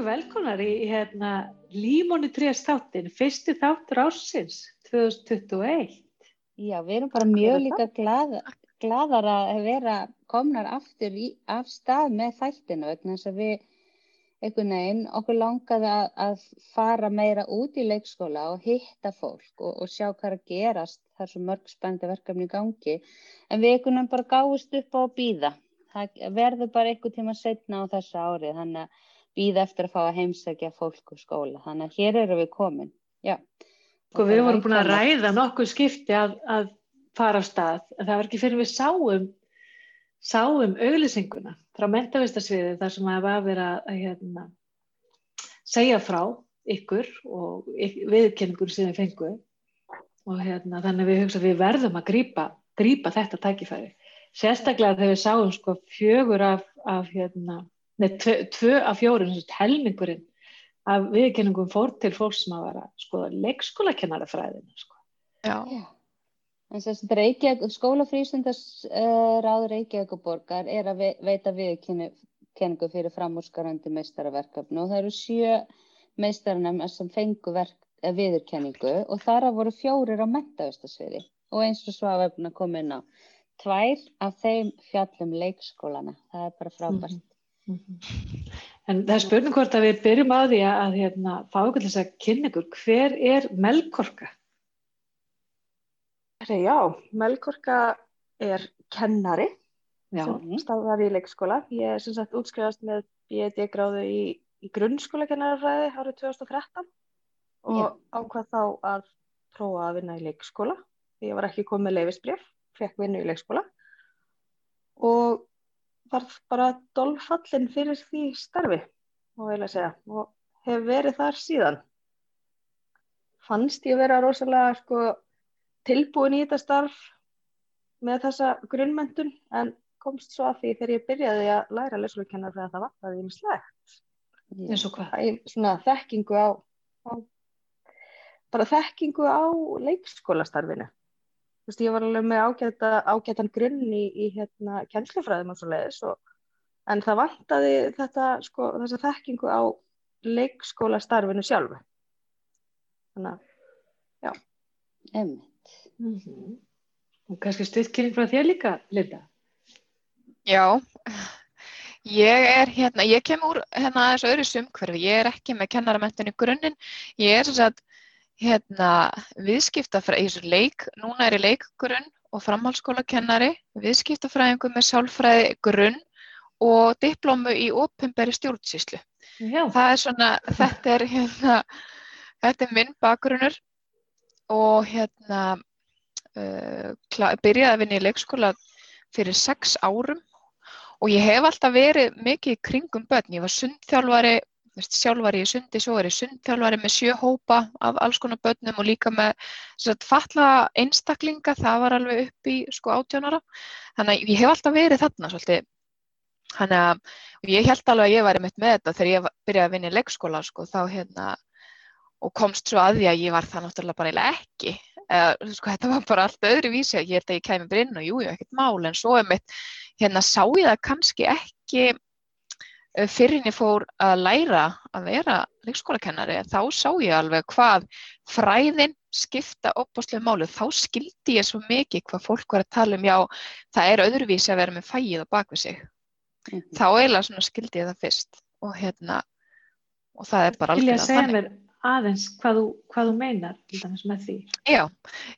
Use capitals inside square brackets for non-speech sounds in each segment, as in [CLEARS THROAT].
okkur velkonar í hérna, Límóni 3 þáttin, fyrsti þáttur ásins 2021. Já, við erum bara mjög líka glað, gladar að vera komnar aftur í, af stað með þættinu þess að við einhvern veginn okkur langaði að, að fara meira út í leikskóla og hitta fólk og, og sjá hvað að gerast. Þar sem mörg spendi verkefni í gangi. En við einhvern veginn bara gáðist upp á að býða það verður bara einhver tíma setna á þessu árið þannig að býða eftir að fá að heimsækja fólk úr skóla. Þannig að hér eru við komin. Já. Sko við vorum búin að ræða nokkuð skipti að, að fara á stað. En það var ekki fyrir við sáum sáum auglýsinguna frá mentavistarsviði þar sem að var verið að hérna, segja frá ykkur og viðkenningur sem við fengum og hérna, þannig að við hugsa að við verðum að grýpa, grýpa þetta tækifæri. Sérstaklega þegar við sáum sko fjögur af, af hérna, neð tvö, tvö af fjórun helmingurinn af viðkenningum fór til fólk sem að vera sko leikskóla kennarafræðinu sko. Já En þess að Reykjavík, skólafrísundarsráður uh, Reykjavík og borgar er að veita viðkenningu fyrir framúrskarandi meistaraverkefni og það eru sjö meistarnum sem fengu eh, viðurkenningu og þar að voru fjórir á mentavistasviði og eins og svo að við erum að koma inn á tvær af þeim fjallum leikskólana, það er bara frábært. Mm -hmm. En það er spurning hvort að við byrjum á því að hérna, fá ykkur þess að kynna ykkur, hver er Melkorka? Já, Melkorka er kennari Já. sem staðar í leikskóla. Ég er sem sagt útskrifast með B.D. gráðu í, í grunnskóla kennarafræði árið 2013 og Já. ákvað þá að prófa að vinna í leikskóla. Ég var ekki komið með leifisbref, fekk vinnu í leikskóla og varð bara dolfallin fyrir því starfi og og hef verið þar síðan. Fannst ég vera rosalega sko tilbúin í þetta starf með þessa grunnmöndun en komst svo að því þegar ég byrjaði að læra leikskólakennar fyrir að það var það ímislegt eins og hvað? Svona þekkingu á, á bara þekkingu á leikskólastarfinu þú veist ég var alveg með ágæta, ágætan grunn í, í hérna kennslufræðum og svo leiðis og, en það vantaði þetta sko þessa þekkingu á leikskólastarfinu sjálfu. Þannig að já. Emmi Mm -hmm. Og kannski stuðkynning frá þér líka, Linda? Já, ég er hérna, ég kem úr hérna þessu öðru sumkverfi, ég er ekki með kennaramentun í grunninn, ég er svona hérna viðskiptafræði, ég er svona leik, núna er ég leikgrunn og framhaldsskólakennari, viðskiptafræðingu með sálfræði grunn og diplómu í ópimberi stjórnsýslu. Já. Það er svona, þetta er hérna, þetta er minn bakgrunnur og hérna uh, byrjaði að vinna í leikskóla fyrir sex árum og ég hef alltaf verið mikið í kringum börn. Ég var sundþjálfari, sjálfari í sundi, svo er ég sundþjálfari með sjöhópa af alls konar börnum og líka með sagt, falla einstaklinga, það var alveg upp í sko átjónara. Þannig að ég hef alltaf verið þarna svolítið. Þannig að ég held alveg að ég mitt með þetta þegar ég byrjaði að vinna í leikskóla sko, þá hérna og komst svo að því að ég var það náttúrulega bara ekki eða sko þetta var bara allt öðru vísi að ég held að ég bara inn og jújú, ekkert mál en svo er mitt, hérna sá ég það kannski ekki fyrir en ég fór að læra að vera leikskólakennari, þá sá ég alveg hvað fræðin skipta opbáslega málu, þá skildi ég svo mikið hvað fólk var að tala um já, það er öðruvísi að vera með fæið á bakvið sig, mm -hmm. þá eiginlega skildi ég það fyrst og hérna og það er bara alveg þannig aðeins hvað þú, hvað þú meinar með því? Já,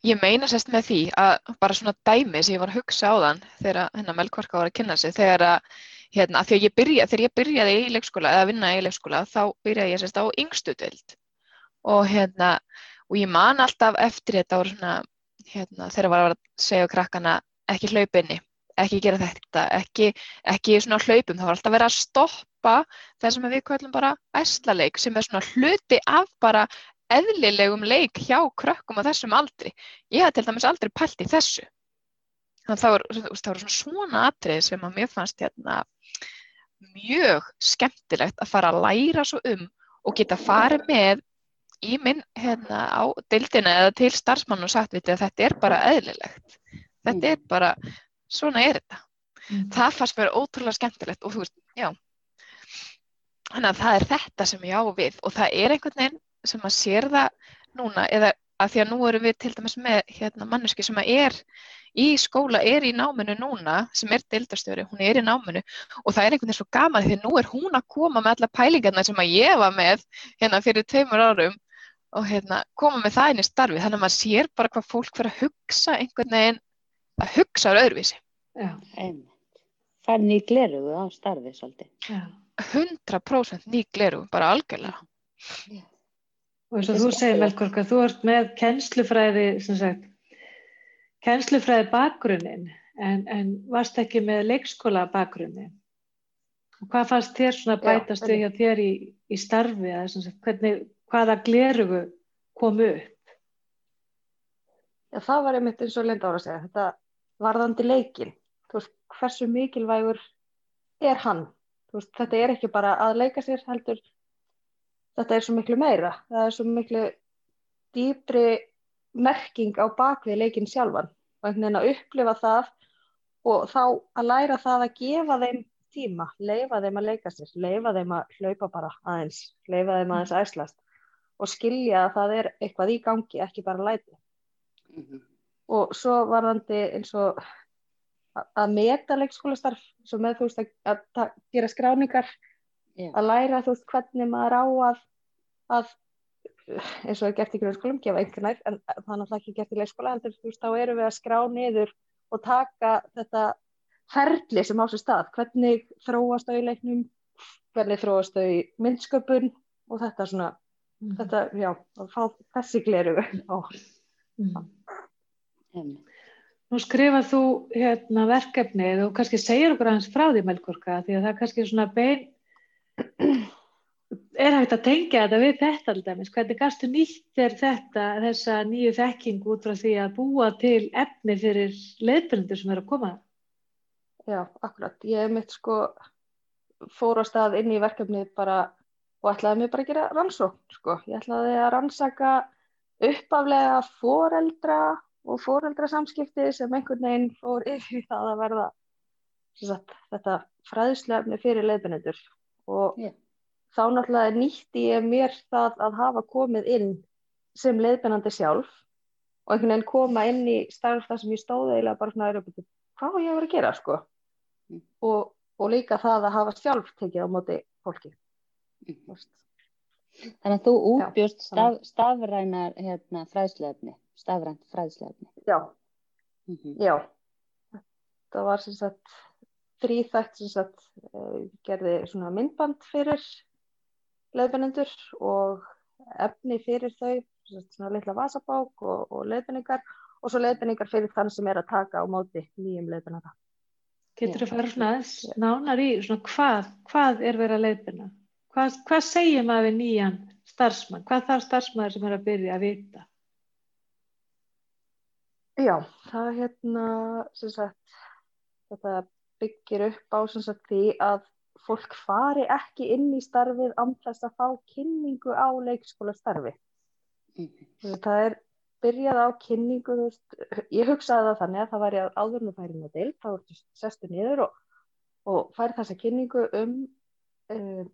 ég meina sérst með því að bara svona dæmi sem ég var að hugsa á þann þegar hennar Melkvarka var að kynna sig þegar að, hérna, að ég byrja, þegar ég byrjaði í leikskóla eða vinna í leikskóla þá byrjaði ég sérst á yngstu dild og hérna og ég man alltaf eftir þetta og svona hérna þegar var að segja krakkana ekki hlaupinni, ekki gera þetta, ekki, ekki svona hlaupum, það var alltaf verið að stoppa það sem við kallum bara æslaleik sem er svona hluti af bara eðlilegum leik hjá krökkum á þessum aldri. Ég hef til dæmis aldrei pælt í þessu. Þannig að það voru, það voru svona atrið sem að mér fannst hérna, mjög skemmtilegt að fara að læra svo um og geta farið með í minn hérna, á dildina eða til starfsmann og sagt við, að þetta er bara eðlilegt. Þetta er bara, svona er þetta. Mm. Það fannst mér ótrúlega skemmtilegt og þú veist, já, þannig að það er þetta sem ég á við og það er einhvern veginn sem að sér það núna eða að því að nú erum við til dæmis með hérna, manneski sem er í skóla, er í náminu núna sem er deildastöru, hún er í náminu og það er einhvern veginn svo gaman því nú er hún að koma með alla pælingarna sem að ég var með hérna fyrir tveimur árum og hérna koma með það inn í starfi þannig að maður sér bara hvað fólk fyrir að hugsa einhvern veginn að hugsa á öðruvísi Já, einmitt. Það er nýg glerugu á starfi svolítið. Já. 100% nýg glerugu, bara algjörlega. Já. Og eins og þú segir Melkorka, þú ert með kennslufræði, sem sagt, kennslufræði bakgrunnin, en, en varst ekki með leikskóla bakgrunnin. Og hvað fannst þér svona bætast við hjá þér í, í starfi, að, sagt, hvernig, hvaða glerugu kom upp? Já, það var einmitt eins og Linda ára að segja, þetta varðandi leikin, þú veist, hversu mikilvægur er hann? Veist, þetta er ekki bara að leika sér heldur þetta er svo miklu meira það er svo miklu dýpri merking á bakvið leikin sjálfan og einhvern veginn að upplifa það og þá að læra það að gefa þeim tíma, leifa þeim að leika sér leifa þeim að hlaupa bara aðeins leifa þeim aðeins æslast og skilja að það er eitthvað í gangi ekki bara læti mm -hmm. og svo varðandi eins og að meta leikskólastarf svo með þú veist að, að gera skráningar yeah. að læra þú veist hvernig maður á að, að eins og er gert í grunnskólum, gefa einhvern nær en það er náttúrulega ekki gert í leikskóla en þú veist þá eru við að skrá niður og taka þetta ferli sem á sér stað, hvernig þróast þau í leiknum, hvernig þróast þau í myndsköpun og þetta svona, mm. þetta, já, að fá þessi gleru á mm. Nú skrifað þú hérna, verkefnið og kannski segir okkur aðeins frá því Melkorka því að það er kannski svona bein er hægt að tengja þetta við þetta alltaf, hvernig gastu nýtt er þetta, þessa nýju þekking út frá því að búa til efni fyrir leifbrendur sem er að koma? Já, akkurat. Ég hef mitt sko fór á stað inn í verkefnið bara og ætlaði mig bara að gera rannsók sko. Ég ætlaði að rannsaka uppaflega foreldra og foreldrasamskipti sem einhvern veginn fór yfir það að verða sagt, þetta fræðslefni fyrir leifbrendur og yeah. þá náttúrulega nýtti ég mér það að hafa komið inn sem leiðbennandi sjálf og einhvern veginn koma inn í starf þar sem ég stóði eða bara svona aðra hvað ég að vera að gera sko mm. og, og líka það að hafa sjálf tekið á móti fólki mm. Þannig að þú útbjörst staf, stafrænar hérna, fræðslefni stafrænt fræðslefni Já, mm -hmm. já það var sem sagt þrýþægt sem sagt, uh, gerði svona myndband fyrir leiðbennendur og efni fyrir þau, svona litla vasabák og, og leiðbenningar og svo leiðbenningar fyrir þann sem er að taka á móti nýjum leiðbennara. Getur þú að fara svona aðeins nánar í svona hvað, hvað er verið að leiðbenna? Hvað, hvað segir maður við nýjan starfsmann? Hvað þarf starfsmæður sem er að byrja að vita? Já, það er hérna, sem sagt, þetta byggir upp á sagt, því að fólk fari ekki inn í starfið þess að fá kynningu á leikskólastarfi. Mm -hmm. Það er byrjað á kynningu, ég hugsaði það þannig að það væri áðurnu færið með deil, þá ertu sestu niður og, og færi þessa kynningu um uh,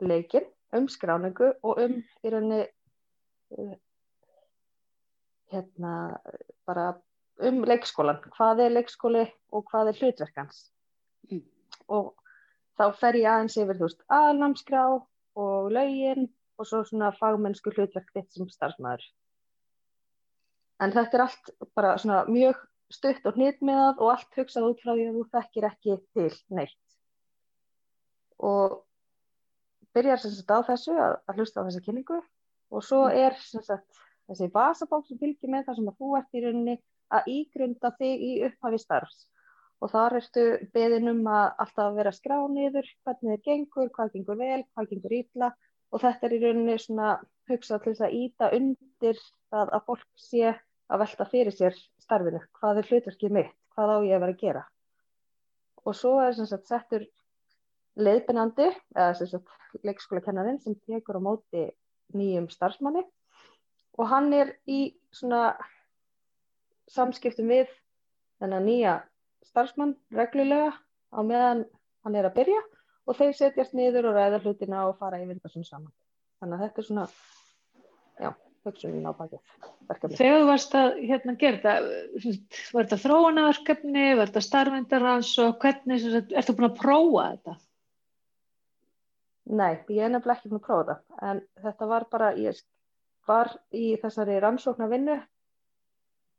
leikin, um skráningu og um í rauninni uh, hérna bara um leikskólan, hvað er leikskóli og hvað er hlutverkans mm. og þá fer ég aðeins yfir þú veist aðnámskrá og laugin og svo svona fagmennsku hlutverk þitt sem starfsmæður en þetta er allt bara svona mjög stutt og hnitmiðað og allt hugsað út frá því að þú þekkir ekki til neitt og byrjar sem sagt á þessu að, að hlusta á þessa kynningu og svo mm. er sem sagt þessi basabók sem fylgir með það sem að þú ert í rauninni að ígrunda þig í upphafi starfs og þar ertu beðin um að alltaf vera skrá niður, hvernig þið gengur, hvað gengur vel, hvað gengur ítla og þetta er í rauninni svona hugsað til þess að íta undir það að fólk sé að velta fyrir sér starfinu, hvað er hlutverkið mitt, hvað á ég að vera að gera. Og svo er sem sagt settur leiðbennandi, eða sem sagt leikskólakennarinn sem tekur á móti nýjum starfsmanni. Og hann er í svona samskiptum við þennan nýja starfsmann reglulega á meðan hann er að byrja og þeir setjast niður og ræða hlutina og fara yfir svona saman. Þannig að þetta er svona, já, hugsunin á bakið verkefni. Þegar þú varst að hérna gera þetta, var þetta þróunaverkefni, var þetta starfendarhans og hvernig, ertu búin að prófa þetta? Nei, ég er nefnilega ekki búin að prófa þetta, en þetta var bara, ég var í þessari rannsóknarvinnu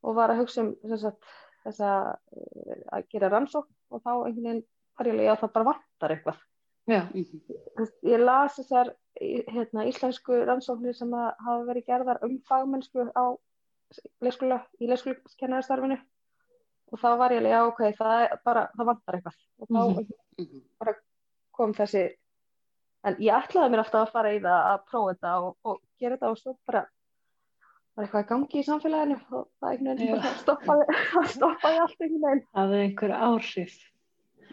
og var að hugsa um þess að að gera rannsókn og þá einhvern veginn ég að það bara vantar eitthvað. Ég las þessar hérna, íslensku rannsóknir sem hafa verið gerðar um fagmennsku á leikskóla, í leikskólakennarastarfinu og þá var ég að, já ok, það, bara, það vantar eitthvað og þá mm -hmm. bara kom þessi, en ég ætlaði mér alltaf að fara í það að prófa þetta og, og gera þetta og svo bara var eitthvað í gangi í samfélaginu og það einhvern veginn [LAUGHS] stoppaði, stoppaði allt einhvern veginn. Það er einhver áhrif.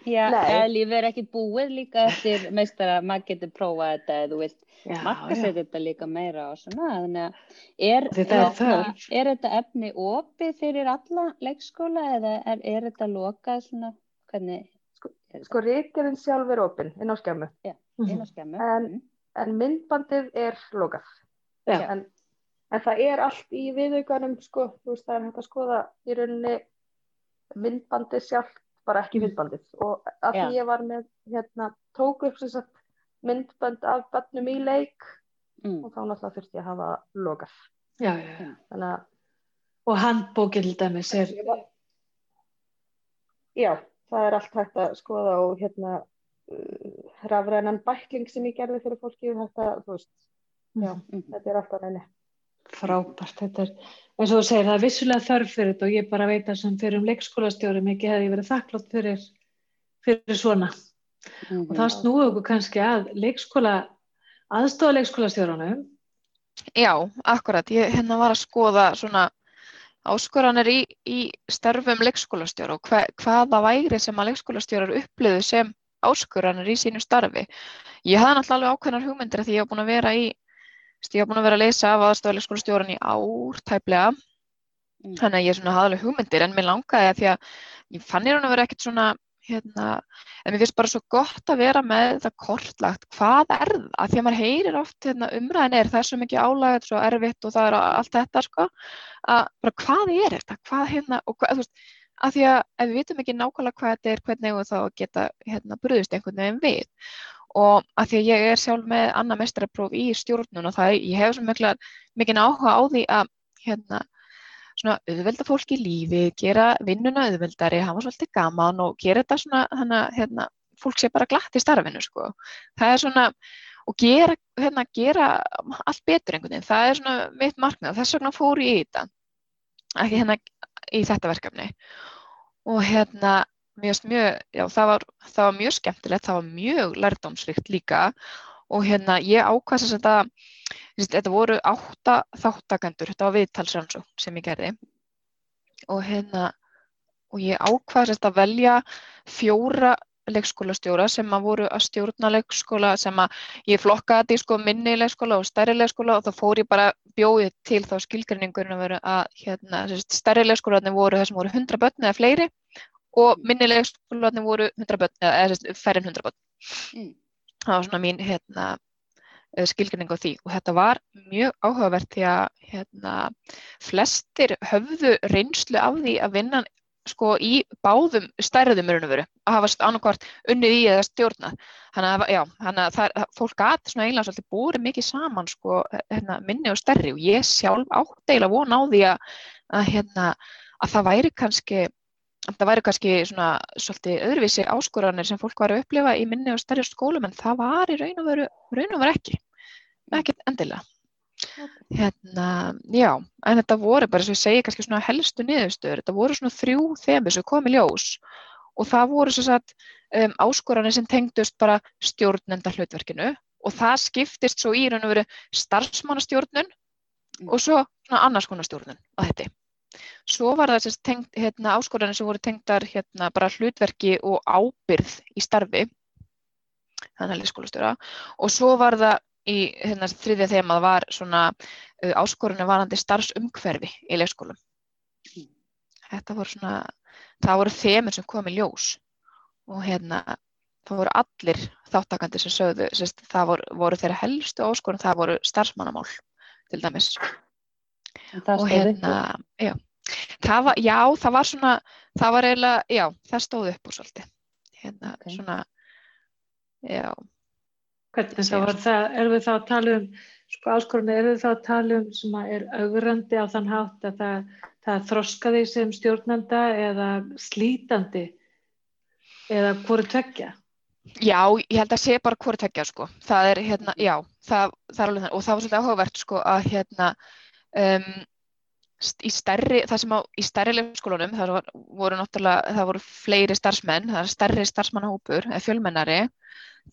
Já, eða lífið er ekkit búið líka eftir [LAUGHS] meistara, maður getur prófað þetta eða þú vilt makka sér þetta líka meira og svona, þannig að er, þetta er, er, er þetta efni opið fyrir alla leikskóla eða er, er þetta lokað svona, hvernig? Sko, sko ríkirinn sjálf er opið inn á skemmu. Já, inn á skemmu. En, mm. en myndbandið er lokað. Já. En, en það er allt í viðauganum, sko, þú veist, það er hægt að skoða í rauninni myndbandið sjálf bara ekki Mm. myndbandið og að Já. því ég var með hérna, tók upp sem sagt, myndband af bannum í leik Mm. og þá náttúrulega þurfti ég að hafa lokað Já, já, já. þannig að Og handbókið til dæmis er, var, já, það er allt hægt að skoða og hérna uh, rafrænan bækling sem ég gerði fyrir fólki þetta, þú veist, já, Mhm. þetta er alltaf reyni frábært. Þetta er, eins og þú segir, það er vissulega þörf fyrir þetta og ég bara veit að sem fyrir um leikskólastjóri mikið hefði verið þakklátt fyrir, fyrir svona. Mhm. Og þá snúið okkur kannski að leikskóla, aðstofa leikskólastjórunum. Já, akkurat. Ég hérna var að skoða svona áskoranir í, í starfum leikskólastjóra og hva, hvaða væri sem að leikskólastjórar upplöðu sem áskoranir í sínu starfi. Ég hafði náttúrulega ákveðnar hugmyndir því ég hef búin að vera í, ég hef búin að vera að lesa af aðstofa leikskólastjóran í ár tæplega. Mm. Þannig að ég svona hafði alveg hugmyndir en mér langaði að því að ég fann ég raun að vera ekkert svona hérna, en mér finnst bara svo gott að vera með þetta kortlagt, hvað er það? Því að maður heyrir oft hérna, umræðin er, það er svo mikið álæg, þetta er svo erfitt og það er allt þetta, sko, að bara hvað er þetta? Hvað hérna, og hvað, þú veist, að því að ef við vitum ekki nákvæmlega hvað þetta er, hvernig við þá að geta hérna brúðist einhvern veginn við. Og að því að ég er sjálf með annað mestrarpróf í stjórnun og það, ég hef svo mikla, mikið áhuga á því að hérna, svona auðvelda fólki í lífi, gera vinnuna auðveldari, hafa svolítið gaman og gera þetta svona, hana, hérna, fólk sé bara glatt í starfinu, sko. Það er svona, og gera, hérna, gera allt betur einhvern veginn, það er svona mitt markmið og þess vegna fór ég í þetta, ekki hérna í þetta verkefni. Og hérna, mjög, já, það var, það var mjög skemmtilegt, það var mjög lærdómsrikt líka. Og hérna, ég ákvæmst að þetta, þetta voru átta þáttakendur, þetta var viðtalsrannsókn sem ég gerði. Og hérna og ég ákvaðist að velja fjóra leikskólastjóra sem að voru að stjórna leikskóla sem að ég flokkaði þetta í sko minni leikskóla og stærri leikskóla og þá fór ég bara bjóðið til þá skilgrinningur að hérna, stærri leikskólaðni voru þessum voru 100 börn eða fleiri og minni leikskólaðni voru 100 börn eða, en 100 börn. Mm. Það var svona mín hérna, skilgrinning á því og þetta var mjög áhugavert því að hérna, flestir höfðu reynslu af því að vinna sko í báðum stærðum að hafa annarkvart unnið í eða stjórnað. Þannig að, já, þannig að það, fólk gæti svona eiginlega svolítið búið mikið saman sko hérna, minni og stærri og ég sjálf átt eiginlega vona á því að, að, hérna, að það væri kannski það væri kannski svona svolítið öðruvísi áskoranir sem fólk var að upplifa í minni og stærri skólum en það var í raun og veru, raun og veru ekki. Ekkert endilega. Hérna, já, en þetta voru bara, sem ég segi, kannski svona helstu niðurstöður, þetta voru svona þrjú þemur sem kom í ljós og það voru svo satt um, áskoranir sem tengdust bara stjórnenda hlutverkinu og það skiptist svo í raun og veru starfsmannastjórnun Mm. og svo svona annars konar stjórnun á þetta. Svo var það tengd, hérna, áskoranir sem voru tengdar hérna, bara hlutverki og ábyrð í starfi, þannig að leikskólastjóra og svo var það í hérna, þriðja þemað var svona uh, áskorunni varandi starfsumhverfi í leikskólum. Mm. Þetta voru svona, það voru þemur sem kom í ljós og hérna, það voru allir þáttakandi sem sögðu, sérst, það voru, voru þeirra helstu áskorun, það voru starfsmannamál til dæmis. Og hérna, já, það var, já, það var svona, það var eiginlega, já, það stóð upp úr svolítið. Hérna, okay. svona, já. Hvernig þá var það, erum við þá að tala um, sko áskorunni, erum við þá að tala um sem að er augrandi á þann hátt að það, það þroskaði sem stjórnanda eða slítandi eða hvori tveggja? Já, ég held að sé bara hvori tveggja sko. Það er hérna, já, það, það er alveg þannig og það var svolítið áhugavert sko að hérna um, í stærri, það sem á, í stærri leifskólunum, það voru náttúrulega, það voru fleiri starfsmenn, það er stærri starfsmannahópur eða fjölmennari,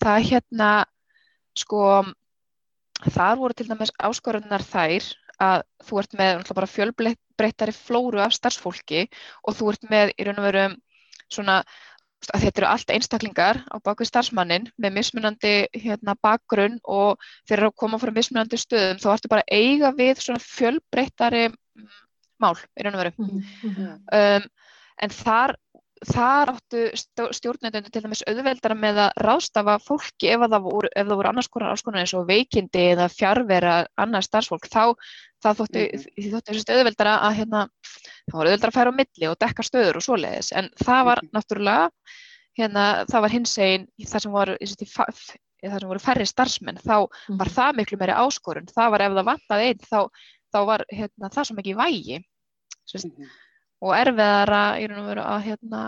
það hérna sko, þar voru til dæmis áskorunar þær að þú ert með bara fjölbreyttari flóru af starfsfólki og þú ert með í raun og veru svona þetta eru allt einstaklingar á baku starfsmannin með mismunandi hérna, bakgrunn og þeir eru að koma frá mismunandi stöðum þá ertu bara eiga við svona fjölbreyttari mál í raun og veru mm -hmm. um, en þar, þar áttu stjórnendunum til dæmis auðveldara með að ráðstafa fólki ef það voru, ef það voru annars konar áskonar eins og veikindi eða fjárvera annars starfsfólk þá þóttu, mm -hmm. auðveldara að hérna, það voru auðveldara að færa á milli og dekka stöður og svoleiðis en það var mm -hmm. náttúrulega hérna, það var hins eginn þar sem voru, þar sem voru færri starfsmenn þá -hmm. var það miklu meiri áskorun það var ef það vantaði einn þá, þá var hérna, það svo mikið vægi Sist, mm -hmm. Og erfiðara veru, að, hérna,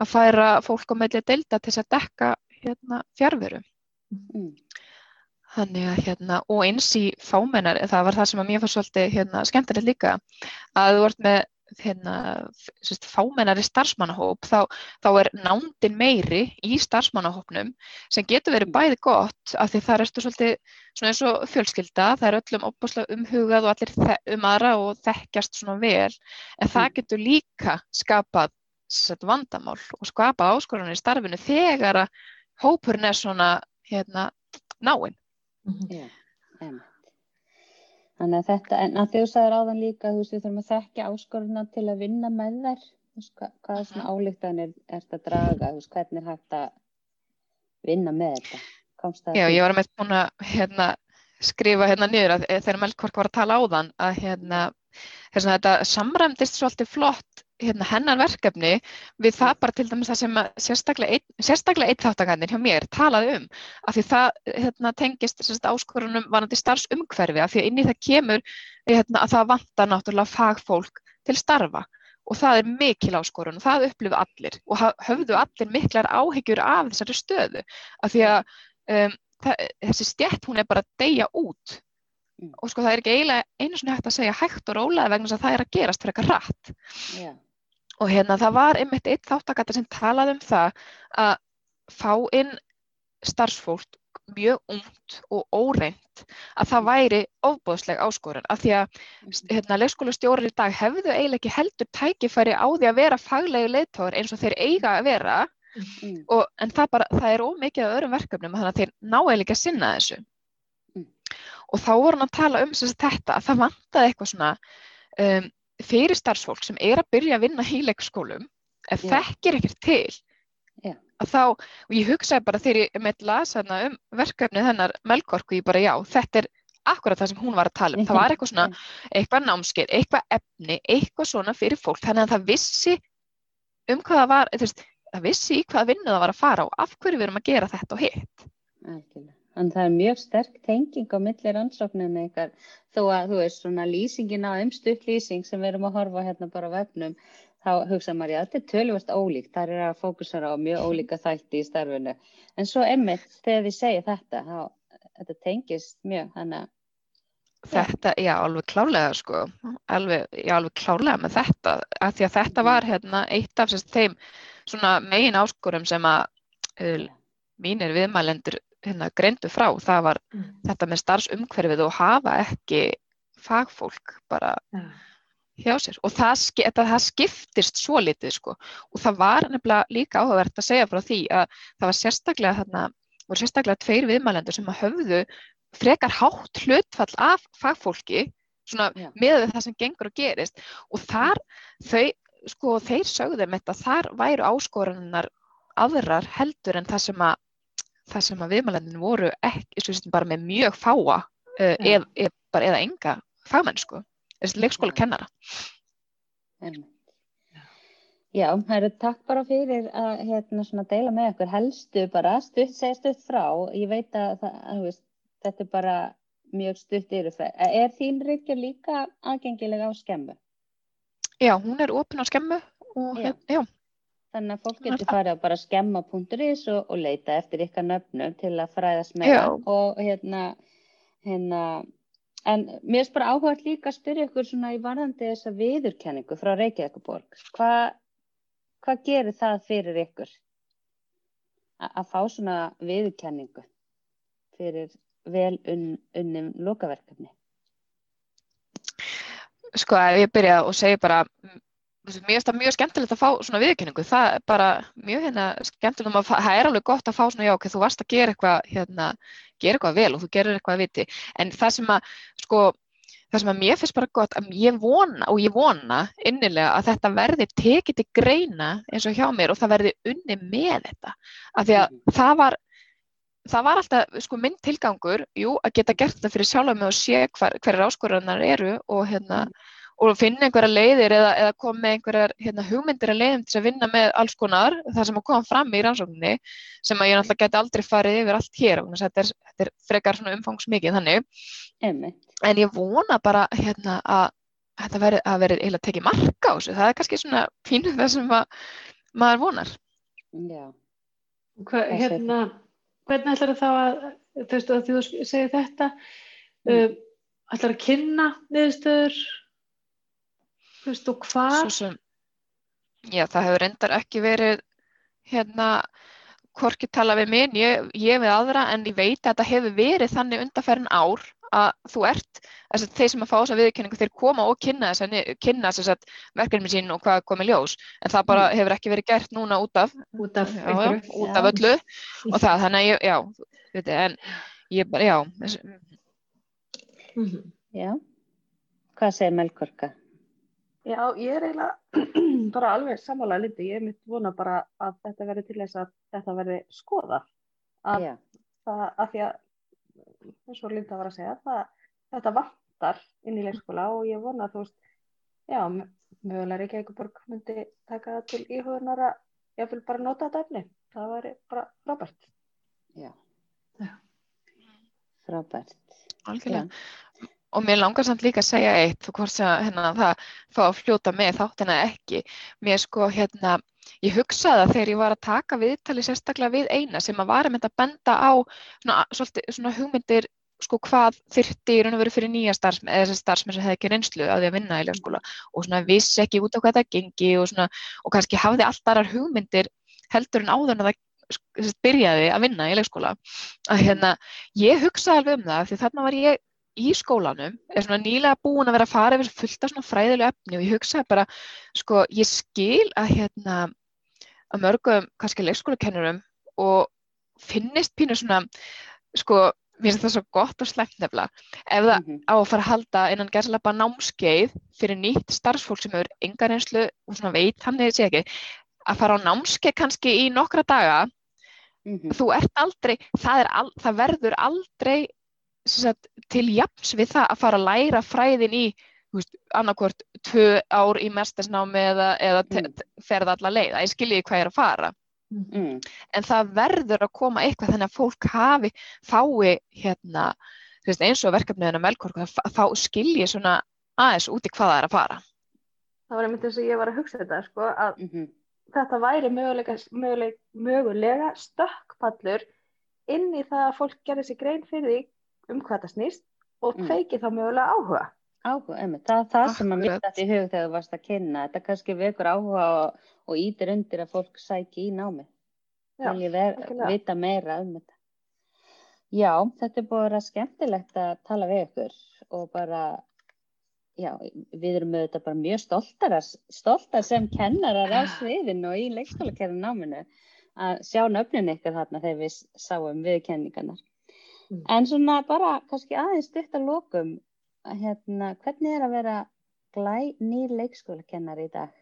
að færa fólk á meðlega delta til að dekka hérna, fjárveru mm. Þannig að hérna, og eins í fámennar, það var það sem að mér fannst svolítið hérna, skemmtilegt líka, að þú vart með hérna, sérst, fámennari starfsmannahóp, þá, þá er nándin meiri í starfsmannahópnum sem getur verið bæði gott af því það erstu svolítið svona eins og fjölskylda, það er öllum opbúslega umhugað og allir um aðra og þekkjast svona vel, en það mm. getur líka skapað vandamál og skapað áskorunni í starfinu þegar að hópurinn er svona hérna, náinn. Já, einmitt. Þannig að þetta, en að þú sagður áðan líka, þú veist, við þurfum að þekkja áskoruna til að vinna með þær. Þú veist, hvað, hvað svona álíktanir er þetta að draga, þú veist, hvernig er hægt að vinna með þetta? Já, ég var með að hérna, skrifa hérna niður að þegar Melkvark var að tala á þann að hérna, hérna þetta samræmdist svolítið flott hérna, hennan verkefni við það bara til dæmis það sem sérstaklega þáttakannir hjá mér talaði um af því það hérna, tengist áskorunum vanandi starfsumhverfi af því að inn í það kemur hérna, að það vantar náttúrulega fagfólk til starfa og það er mikil áskorun og það upplifu allir og höfðu allir miklar áhyggjur af þessari stöðu af því að um, það, þessi stjætt hún er bara að deyja út mm. og sko það er ekki eiginlega einu svona hægt að segja hægt og rólega vegna þess að það er að gerast fyrir eitthvað rætt. Yeah og hérna það var einmitt einn þáttakata sem talaði um það að fá inn starfsfólk mjög ungt og óreint að það væri ofbóðsleg áskorun af því að mhm. hérna, leikskólastjórar í dag hefðu eiginlega ekki heldur tækifæri á því að vera faglegi leittóður eins og þeir eiga að vera mm. og, en það, bara, það er ómikið af öðrum verkefnum þannig að þeir ná eiginlega ekki að sinna þessu mm. og þá voru hann að tala um þetta að það vantaði eitthvað svona um, fyrir starfsfólk sem er að byrja að vinna í leikskólum ef yeah. þekkir ekkert til yeah. að þá, og ég hugsaði bara þegar ég með lasa um verkefnið hennar Melkorku, ég bara já, þetta er akkurat það sem hún var að tala um, það var eitthvað svona [LAUGHS] eitthvað námskeið, eitthvað efni eitthvað svona fyrir fólk, þannig að það vissi um hvað það var það vissi í hvað vinnu það var að fara og af hverju við erum að gera þetta og hitt. Þannig það er mjög sterk tenging á milli rannsókninu ykkar. Þó að þú veist svona lýsingin á umstutt lýsing sem við erum að horfa hérna bara vefnum þá hugsa maður já þetta er tölvast ólíkt, það er að fókusara á mjög ólíka [LAUGHS] þætti í starfinu. En svo emmitt þegar þið segja þetta þá þetta tengist mjög að Þetta, já, alveg klálega sko, alveg, já, alveg klálega með þetta, af því að þetta var hérna eitt af sérst þeim svona megin áskorum sem að uh, mínir viðmælendur hérna, greindu frá, það var mm. þetta með starfsumhverfið og hafa ekki fagfólk bara ja. hjá sér og það, það skiptist svo litið sko og það var nefnilega líka áhugavert að segja frá því að það var sérstaklega þarna, voru sérstaklega tveir viðmælendur sem að höfðu frekar hátt hlutfall af fagfólki svona ja. með það sem gengur og gerist og þar þau, sko þeir sögðum þetta, þar væru áskorunar aðrar heldur en það sem að, það sem að viðmælendin voru ekki, sem bara með mjög fáa uh, eð, eð, bara, eða enga fagmennsku, þessi leikskóla kennara. Já, það eru takk bara fyrir að hérna, deila með okkur helstu bara, stutt, segja stutt frá, ég veit að, það, að veist, þetta er bara mjög stutt yfirferð. Er þín ríkja líka aðgengilega á skemmu? Já, hún er ofin á skemmu og já. já. Þannig að fólk getur farið á bara skemma.is og, og leita eftir ykkar nöfnum til að fræðast með það og hérna, hérna, en mér er bara áhugað líka að spyrja ykkur svona í varðandi þessa viðurkenningu frá Reykjavíkuborg. Hvað hva gerir það fyrir ykkur að fá svona viðurkenningu fyrir vel un, unnum lokaverkefni? Sko, ef ég byrja og segja bara það mjög skemmtilegt að fá svona viðkynningu það er bara mjög hérna skemmtilegt að það er alveg gott að fá svona já ok, þú varst að gera eitthvað hérna, gera eitthvað vel og þú gerir eitthvað að viti. En það sem að sko það sem að mér finnst bara gott að ég vona og ég vona innilega að þetta verði tekið til greina eins og hjá mér og það verði unni með þetta. Af því að mm. það var það var alltaf sko minn tilgangur jú að geta gert þetta fyrir sjálf með og sé hver, hverjar áskoranar eru og hérna mm. og finna einhverja leiðir eða, eða koma með einhverjar hérna, hugmyndir að leiðum til að vinna með alls konar það sem að koma fram í rannsókninni sem að ég náttúrulega geti aldrei farið yfir allt hér og þetta er, þetta er frekar svona umfangsmikið þannig. Emme. en ég vona bara hérna, að þetta veri, að veri eiginlega tekið marka á þessu. Það er kannski svona pínu það sem að, maður vonar. Já. Hva, hérna, Hvernig ætlar það að þú veist að þú segir þetta mm. um, ætlar að kynna niðurstöður Þú veist, og hvað? Sem, já, það hefur reyndar ekki verið hérna hvorki tala við minn, ég, ég við aðra en ég veit að þetta hefur verið þannig undanferðin ár að þú ert þess að þeir sem að fá þessa viðkynningu þeir koma og kynna þess að verkefni sín og hvað komið ljós en það bara mm. hefur ekki verið gert núna út af út af, já, já, út af öllu og það þannig að ég, já, veit, en ég bara, já mm -hmm. Já, hvað segir Melkorka? Já, ég er eiginlega [CLEARS THROAT] bara alveg sammálaðið liti. Ég er mitt vona bara að þetta verði til þess að þetta verði skoðað. Að, það, að því að, eins og Linda var að segja, það, þetta vantar inn í leikskóla og ég vona að þú veist, já, mögulega Reykjavíkuborg myndi taka það til íhugunar að ég vil bara nota þetta efni. Það væri bara frábært. Já, já. frábært. Algjörlega. Já og mér langar samt líka að segja eitt hvort sem hérna, það fá að fljóta með þáttina ekki mér sko hérna ég hugsaði að þegar ég var að taka viðtali sérstaklega við eina sem að varum að benda á svona, svolítið, svona hugmyndir sko hvað þyrti í raun og veru fyrir nýja starfsmenn eða þessar starfsmenn sem hefði ekki reynslu að því að vinna í leikskóla. Og svona vissi ekki út á hvað það gengi og svona og kannski hafði allt aðrar hugmyndir heldur en áður en að það byrjaði að vinna í leikskóla. Að hérna ég hugsaði alveg um það því þarna var ég í skólanum er svona nýlega búin að vera að fara yfir fullt af svona fræðilegu efni og ég hugsaði bara, sko, ég skil að hérna, að mörgum kannski leikskólakennurum og finnist pínu svona, sko, mér finnst það svo gott og slemt nefnilega, ef það mm -hmm. á að fara að halda innan gerðslega námskeið fyrir nýtt starfsfólk sem hefur enga reynslu og svona veit hann eða sé ekki, að fara á námskeið kannski í nokkra daga, mm -hmm. þú ert aldrei, það, al, það verður aldrei sagt, til jafns við það að fara að læra fræðin í annarkvört tvö ár í mestasnámi eða, eða mm. ferða alla leið að ég skiljiði hvað ég er að fara mm. en það verður að koma eitthvað þannig að fólk hafi fái hérna eins og verkefniðina melkorku að fá skilji svona aðeins úti hvað það er að fara Það var einmitt eins og ég var að hugsa þetta sko, að mm -hmm. þetta væri mögulega, mögulega, mögulega stökkpallur inn í það að fólk gerði sér grein fyrir því um hvað það snýst og mm. þá mögulega áhuga. Áhuga, einmitt. Það er það sem að mitt þetta í hug þegar þú varst að kynna. Þetta kannski vekur áhuga og, og ítir undir að fólk sæki í námi. Já, Vil ég ver, vita meira um þetta. Já, þetta er vera skemmtilegt að tala við ykkur og bara, já, við erum auðvitað bara mjög stoltar, stoltar sem kennarar á sviðinu og í leikskólakerðin náminu að sjá nöfnin ykkur þarna þegar við sáum viðkenningarnar. Mm. En svona bara kannski aðeins stutt að lókum, hérna, hvernig er að vera glæ nýr leikskólakennar í dag?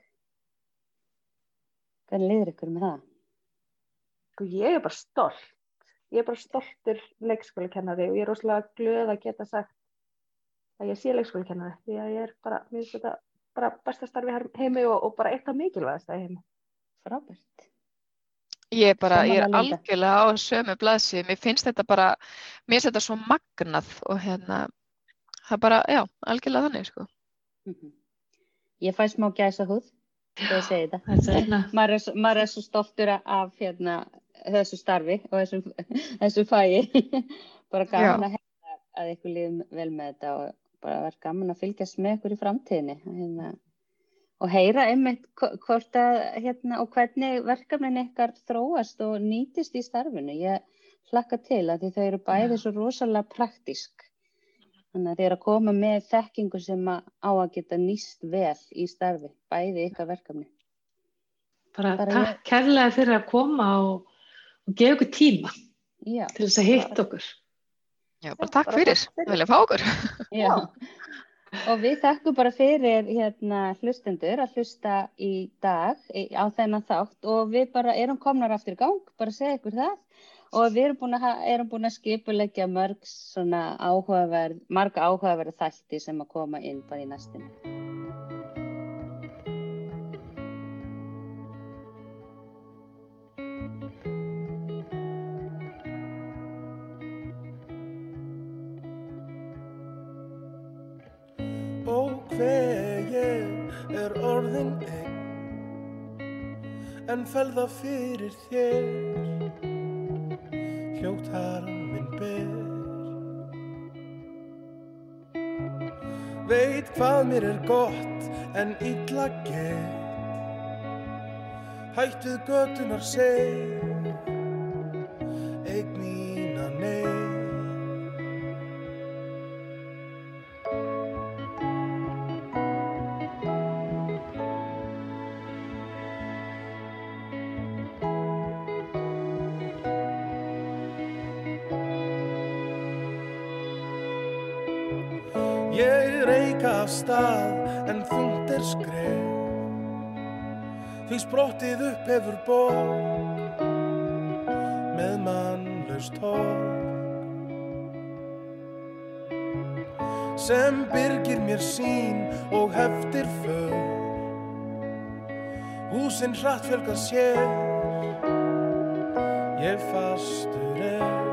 Hvernig liður ykkur með það? Sko ég er bara stolt. Ég er bara stoltur leikskólakennari og ég er rosalega glöð að geta sagt að ég sé leikskólakennari því að ég er bara, mér finnst þetta bara besta starfi heimi og, og bara eitt af mikilvægast að heimi. Frábært. Ég er bara, ég er algjörlega á sömu blaðsi, mér finnst þetta bara, mér finnst þetta svo magnað og hérna, það er bara, já, algjörlega þannig, sko. Mm -hmm. Ég fæ smá gæsa húð þegar ég segi þetta. maður, er, maður er svo stoltur af hérna, þessu starfi og þessu, þessu fæi. [LAUGHS] bara gaman Já. að hefða að ykkur líði vel með þetta og bara verður gaman að fylgjast með ykkur í framtíðinni. Hérna, og heyra einmitt hvort að hérna, og hvernig verkefnin ykkar þróast og nýtist í starfinu. Ég hlakka til að því þau eru bæðið svo rosalega praktísk Þannig að þið er að koma með þekkingu sem að á að geta nýst vel í starfi, bæði ykkar verkefni. Bara, bara takk ég... kærlega fyrir að koma og, og gefa okkur tíma Já, til þess að hitta okkur. Já, bara takk fyrir, við viljum fá okkur. Já, og við þakkum bara fyrir hérna, hlustendur að hlusta í dag á þennan þátt. Og við bara erum komnar aftur í gang, bara segja ykkur það og við erum búin að, erum búin að skipulegja mörg áhugaverð, marga áhugaverð þætti sem að koma inn bara í næstinu. Og hver ég er orðin einn en felða fyrir þér hljótt harminn ber. Veit hvað mér er gott en illa gett Hættuð götunar seg stað en þungt er skref. Því sprottið upp hefur borg með mannlaust horg sem byrgir mér sín og heftir för. Húsinn hratt fjölga sér. Ég fastur er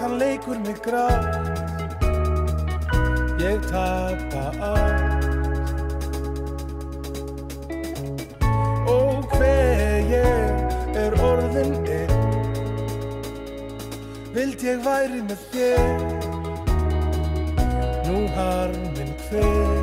hann leikur mig grátt Ég tapa allt. Og hver ég er orðin einn Vild ég væri með þér? Nú harminn hver